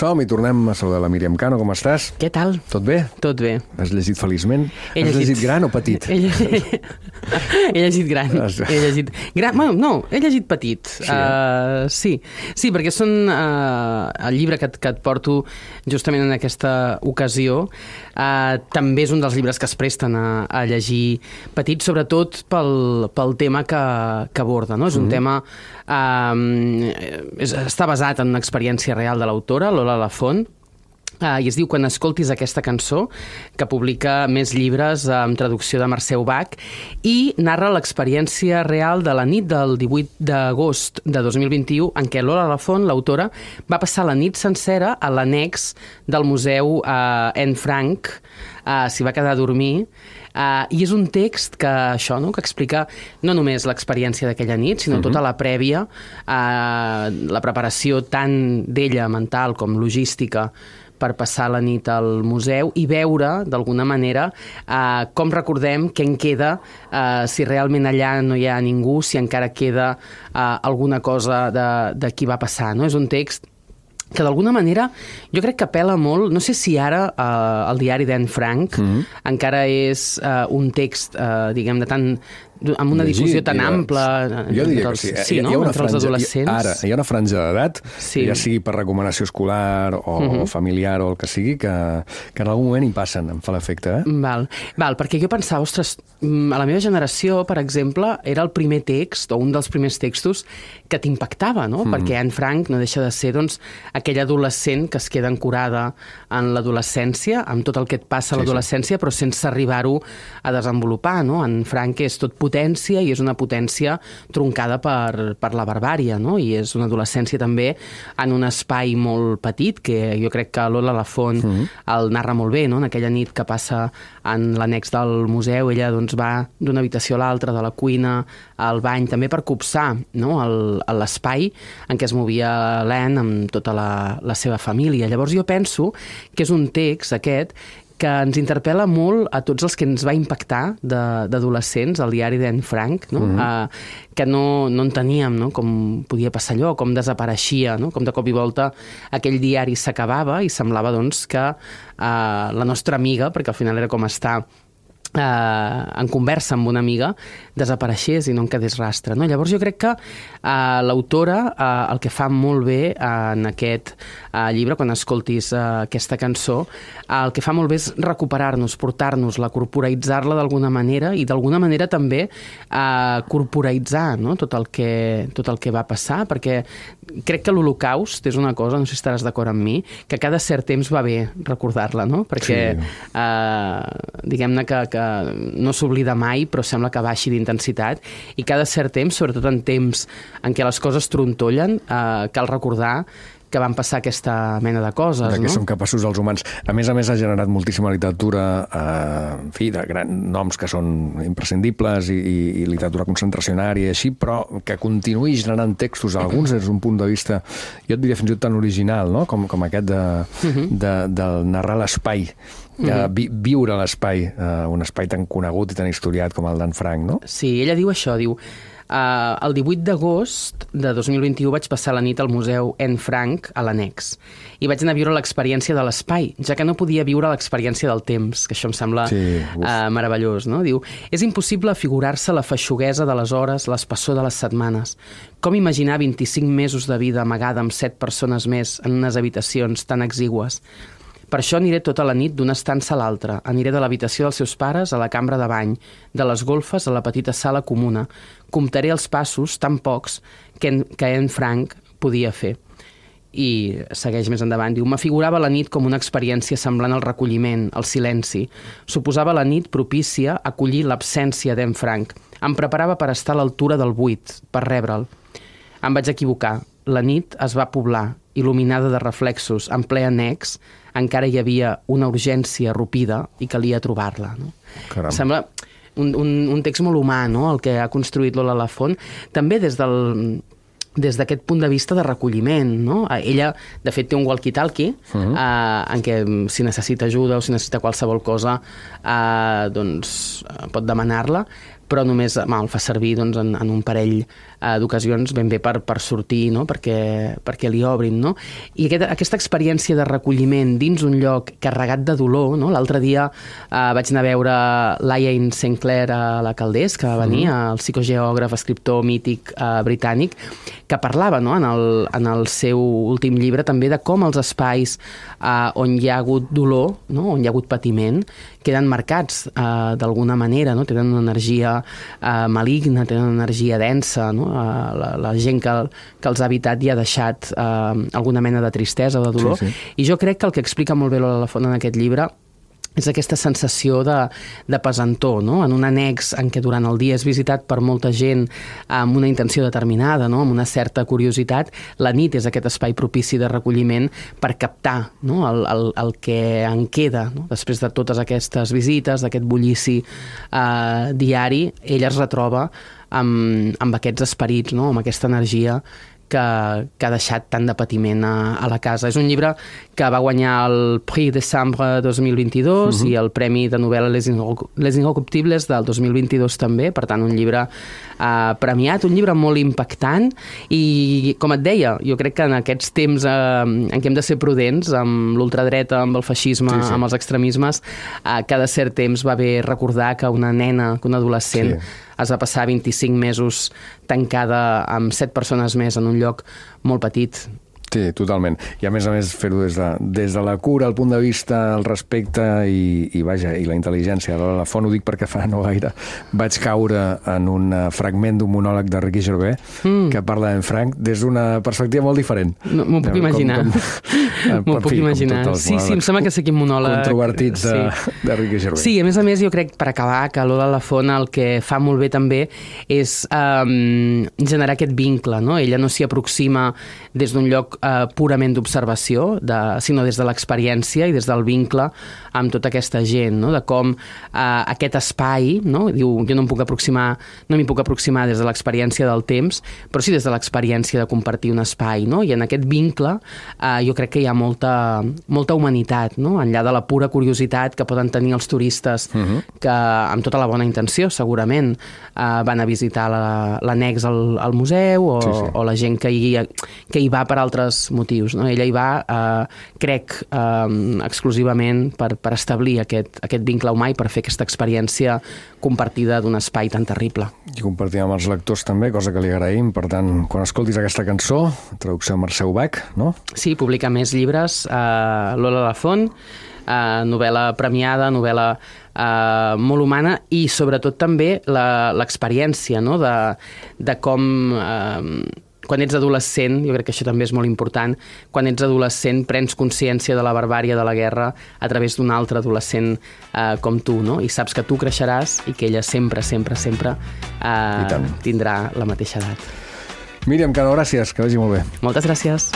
Som i tornem a saludar la Míriam Cano. Com estàs? Què tal? Tot bé? Tot bé. Has llegit feliçment? He Has llegit. llegit gran o petit? He, lle- he llegit gran. He llegit gran. Bueno, no, he llegit petit. Sí, eh? uh, sí. sí perquè són uh, el llibre que, et- que et porto justament en aquesta ocasió. Uh, també és un dels llibres que es presten a, a llegir petit, sobretot pel, pel tema que, que aborda. No? És un tema... Uh, és, està basat en una experiència real de l'autora, Lola Lafont, Uh, I es diu Quan escoltis aquesta cançó, que publica més llibres uh, amb traducció de Mercè Ubach, i narra l'experiència real de la nit del 18 d'agost de 2021, en què Lola Lafont, l'autora, va passar la nit sencera a l'annex del Museu uh, Anne Frank, uh, s'hi va quedar a dormir, Uh, I és un text que això, no? que explica no només l'experiència d'aquella nit, sinó tota la prèvia, uh, la preparació tant d'ella mental com logística per passar la nit al museu i veure, d'alguna manera, uh, com recordem què en queda, uh, si realment allà no hi ha ningú, si encara queda uh, alguna cosa de, de qui va passar. No? És un text que d'alguna manera jo crec que apela molt, no sé si ara eh, el diari d'Anne Frank mm -hmm. encara és eh, un text, eh, diguem, de tan amb una Llegit, difusió tan ampla Jo diria que els, sí. sí, Hi no? hi ha una entre els franja- adolescents. Ara, hi ha una franja d'edat, Sí. ja sigui per recomanació escolar o, Mhm. o familiar o el que sigui, que, que en algun moment hi passen, em fa l'efecte, eh? Val, val, perquè jo pensava, ostres, mm, a la meva generació, per exemple, era el primer text, o un dels primers textos, que t'impactava, no? Mm. Perquè Anne Frank no deixa de ser, doncs, aquella adolescent que es queda ancorada en l'adolescència, amb tot el que et passa a Sí, sí. l'adolescència, però sense arribar-ho a desenvolupar, no? En Frank és tot potència i és una potència troncada per, per la barbària, no? I és una adolescència també en un espai molt petit, que jo crec que Lola Lafont mm -hmm. el narra molt bé, no? En aquella nit que passa en l'annex del museu, ella doncs, va d'una habitació a l'altra, de la cuina al bany, també per copsar no? L'espai en què es movia l'Anne amb tota la, la seva família. Llavors jo penso que és un text, aquest, que ens interpel·la molt a tots els que ens va impactar de- d'adolescents, al diari d'Anne Frank, no? Mm -hmm. uh, que no, no enteníem no? com podia passar allò, com desapareixia, no? com de cop i volta aquell diari s'acabava i semblava doncs, que uh, la nostra amiga, perquè al final era com estar eh, en conversa amb una amiga desapareixés i no en quedés rastre. No? Llavors jo crec que eh, l'autora eh, el que fa molt bé eh, en aquest eh, llibre, quan escoltis eh, aquesta cançó, eh, el que fa molt bé és recuperar-nos, portar-nos-la, corporalitzar-la d'alguna manera i d'alguna manera també eh, corporalitzar no? tot, el que, tot el que va passar, perquè crec que l'Holocaust és una cosa, no sé si estaràs d'acord amb mi, que cada cert temps va bé recordar-la, no? Perquè Sí. eh, diguem-ne que, que no s'oblida mai, però sembla que baixi d'intensitat, i cada cert temps, sobretot en temps en què les coses trontollen, eh, cal recordar que van passar aquesta mena de coses, de què no? som capaços els humans. A més a més, ha generat moltíssima literatura, eh, en fi, de grans noms que són imprescindibles i, i, i literatura concentracionària i així, però que continuï generant textos, alguns des d'un punt de vista, jo et diria fins i tot tan original, no? com, com aquest de, de, de narrar l'espai, de vi, viure l'espai, eh, un espai tan conegut i tan historiat com el d'en Frank, no? Sí, ella diu això, diu... Uh, el 18 d'agost de 2021 vaig passar la nit al Museu Anne Frank a l'annex i vaig anar a viure l'experiència de l'espai, ja que no podia viure l'experiència del temps, que això em sembla Sí, uf. uh, meravellós. No? Diu, és impossible figurar-se la feixuguesa de les hores, l'espessor de les setmanes. Com imaginar 25 mesos de vida amagada amb set persones més en unes habitacions tan exigües? Per això aniré tota la nit d'una estança a l'altra. Aniré de l'habitació dels seus pares a la cambra de bany, de les golfes a la petita sala comuna. Comptaré els passos, tan pocs, que en, que en Frank podia fer. I segueix més endavant, diu, m'afigurava la nit com una experiència semblant al recolliment, al silenci. Suposava la nit propícia a acollir l'absència d'en Frank. Em preparava per estar a l'altura del buit, per rebre'l. Em vaig equivocar. La nit es va poblar, il·luminada de reflexos, en ple annex, encara hi havia una urgència rupida i calia trobar-la. No? Caram. Sembla un, un, un text molt humà, no?, el que ha construït Lola Lafont, també des del des d'aquest punt de vista de recolliment, no? Ella, de fet, té un walkie-talkie uh -huh. eh, en què si necessita ajuda o si necessita qualsevol cosa, eh, doncs eh, pot demanar-la, però només eh, el fa servir doncs, en, en un parell uh, d'ocasions ben bé per, per sortir, no? perquè, perquè li obrin. No? I aquest, aquesta experiència de recolliment dins un lloc carregat de dolor, no? l'altre dia uh, vaig anar a veure Lion Sinclair a la Caldés, que va venir, mm. el psicogeògraf, escriptor mític uh, britànic, que parlava no? en, el, en el seu últim llibre també de com els espais uh, on hi ha hagut dolor, no? on hi ha hagut patiment, queden marcats uh, d'alguna manera, no? tenen una energia uh, maligna, tenen una energia densa, no? uh, la, la gent que, que els ha habitat hi ha deixat uh, alguna mena de tristesa o de dolor. Sí, sí. I jo crec que el que explica molt bé Lola Lafont en aquest llibre és aquesta sensació de, de pesantor, no? en un annex en què durant el dia és visitat per molta gent amb una intenció determinada, no? amb una certa curiositat, la nit és aquest espai propici de recolliment per captar no? el, el, el que en queda no? després de totes aquestes visites, d'aquest bullici eh, diari, ella es retroba amb, amb aquests esperits, no? amb aquesta energia que, que ha deixat tant de patiment a, a la casa. És un llibre que va guanyar el Prix de Sambre 2022 uh -huh. i el Premi de novel·la Les, Inroc Les del 2022 també, per tant un llibre eh, premiat, un llibre molt impactant i, com et deia, jo crec que en aquests temps eh, en què hem de ser prudents amb l'ultradreta, amb el feixisme, sí, sí. amb els extremismes, eh, cada cert temps va bé recordar que una nena, que un adolescent sí es va passar 25 mesos tancada amb 7 persones més en un lloc molt petit Sí, totalment. I a més a més fer-ho des, de, des de la cura, el punt de vista, el respecte i, i vaja, i la intel·ligència. Ara la font ho dic perquè fa no gaire vaig caure en un eh, fragment d'un monòleg de Ricky Gervais mm. que parla en Frank des d'una perspectiva molt diferent. No, M'ho puc imaginar. M'ho puc fi, imaginar. Sí, sí, em sembla que sé quin monòleg... Controvertits de, sí. de Ricky Gervais. Sí, a més a més jo crec, per acabar, que Lola Lafont el que fa molt bé també és um, generar aquest vincle, no? Ella no s'hi aproxima des d'un lloc eh, purament d'observació, de, sinó des de l'experiència i des del vincle amb tota aquesta gent, no? de com eh, aquest espai, no? diu, jo no em puc aproximar, no m'hi puc aproximar des de l'experiència del temps, però sí des de l'experiència de compartir un espai, no? i en aquest vincle eh, jo crec que hi ha molta, molta humanitat, no? enllà de la pura curiositat que poden tenir els turistes, uh -huh. que amb tota la bona intenció, segurament, eh, van a visitar l'annex al, al museu o, sí, sí. o la gent que hi, que hi va per altres motius. No? Ella hi va, eh, crec, eh, exclusivament per, per establir aquest, aquest vincle humà i per fer aquesta experiència compartida d'un espai tan terrible. I compartir amb els lectors també, cosa que li agraïm. Per tant, quan escoltis aquesta cançó, traducció de Mercè Ubach, no? Sí, publica més llibres, eh, Lola Lafont, eh, novel·la premiada, novel·la eh, molt humana i sobretot també l'experiència no? de, de com eh, quan ets adolescent, jo crec que això també és molt important, quan ets adolescent prens consciència de la barbària de la guerra a través d'un altre adolescent eh, com tu, no? I saps que tu creixeràs i que ella sempre, sempre, sempre eh, tindrà la mateixa edat. Míriam, Cano, gràcies, que vagi molt bé. Moltes gràcies.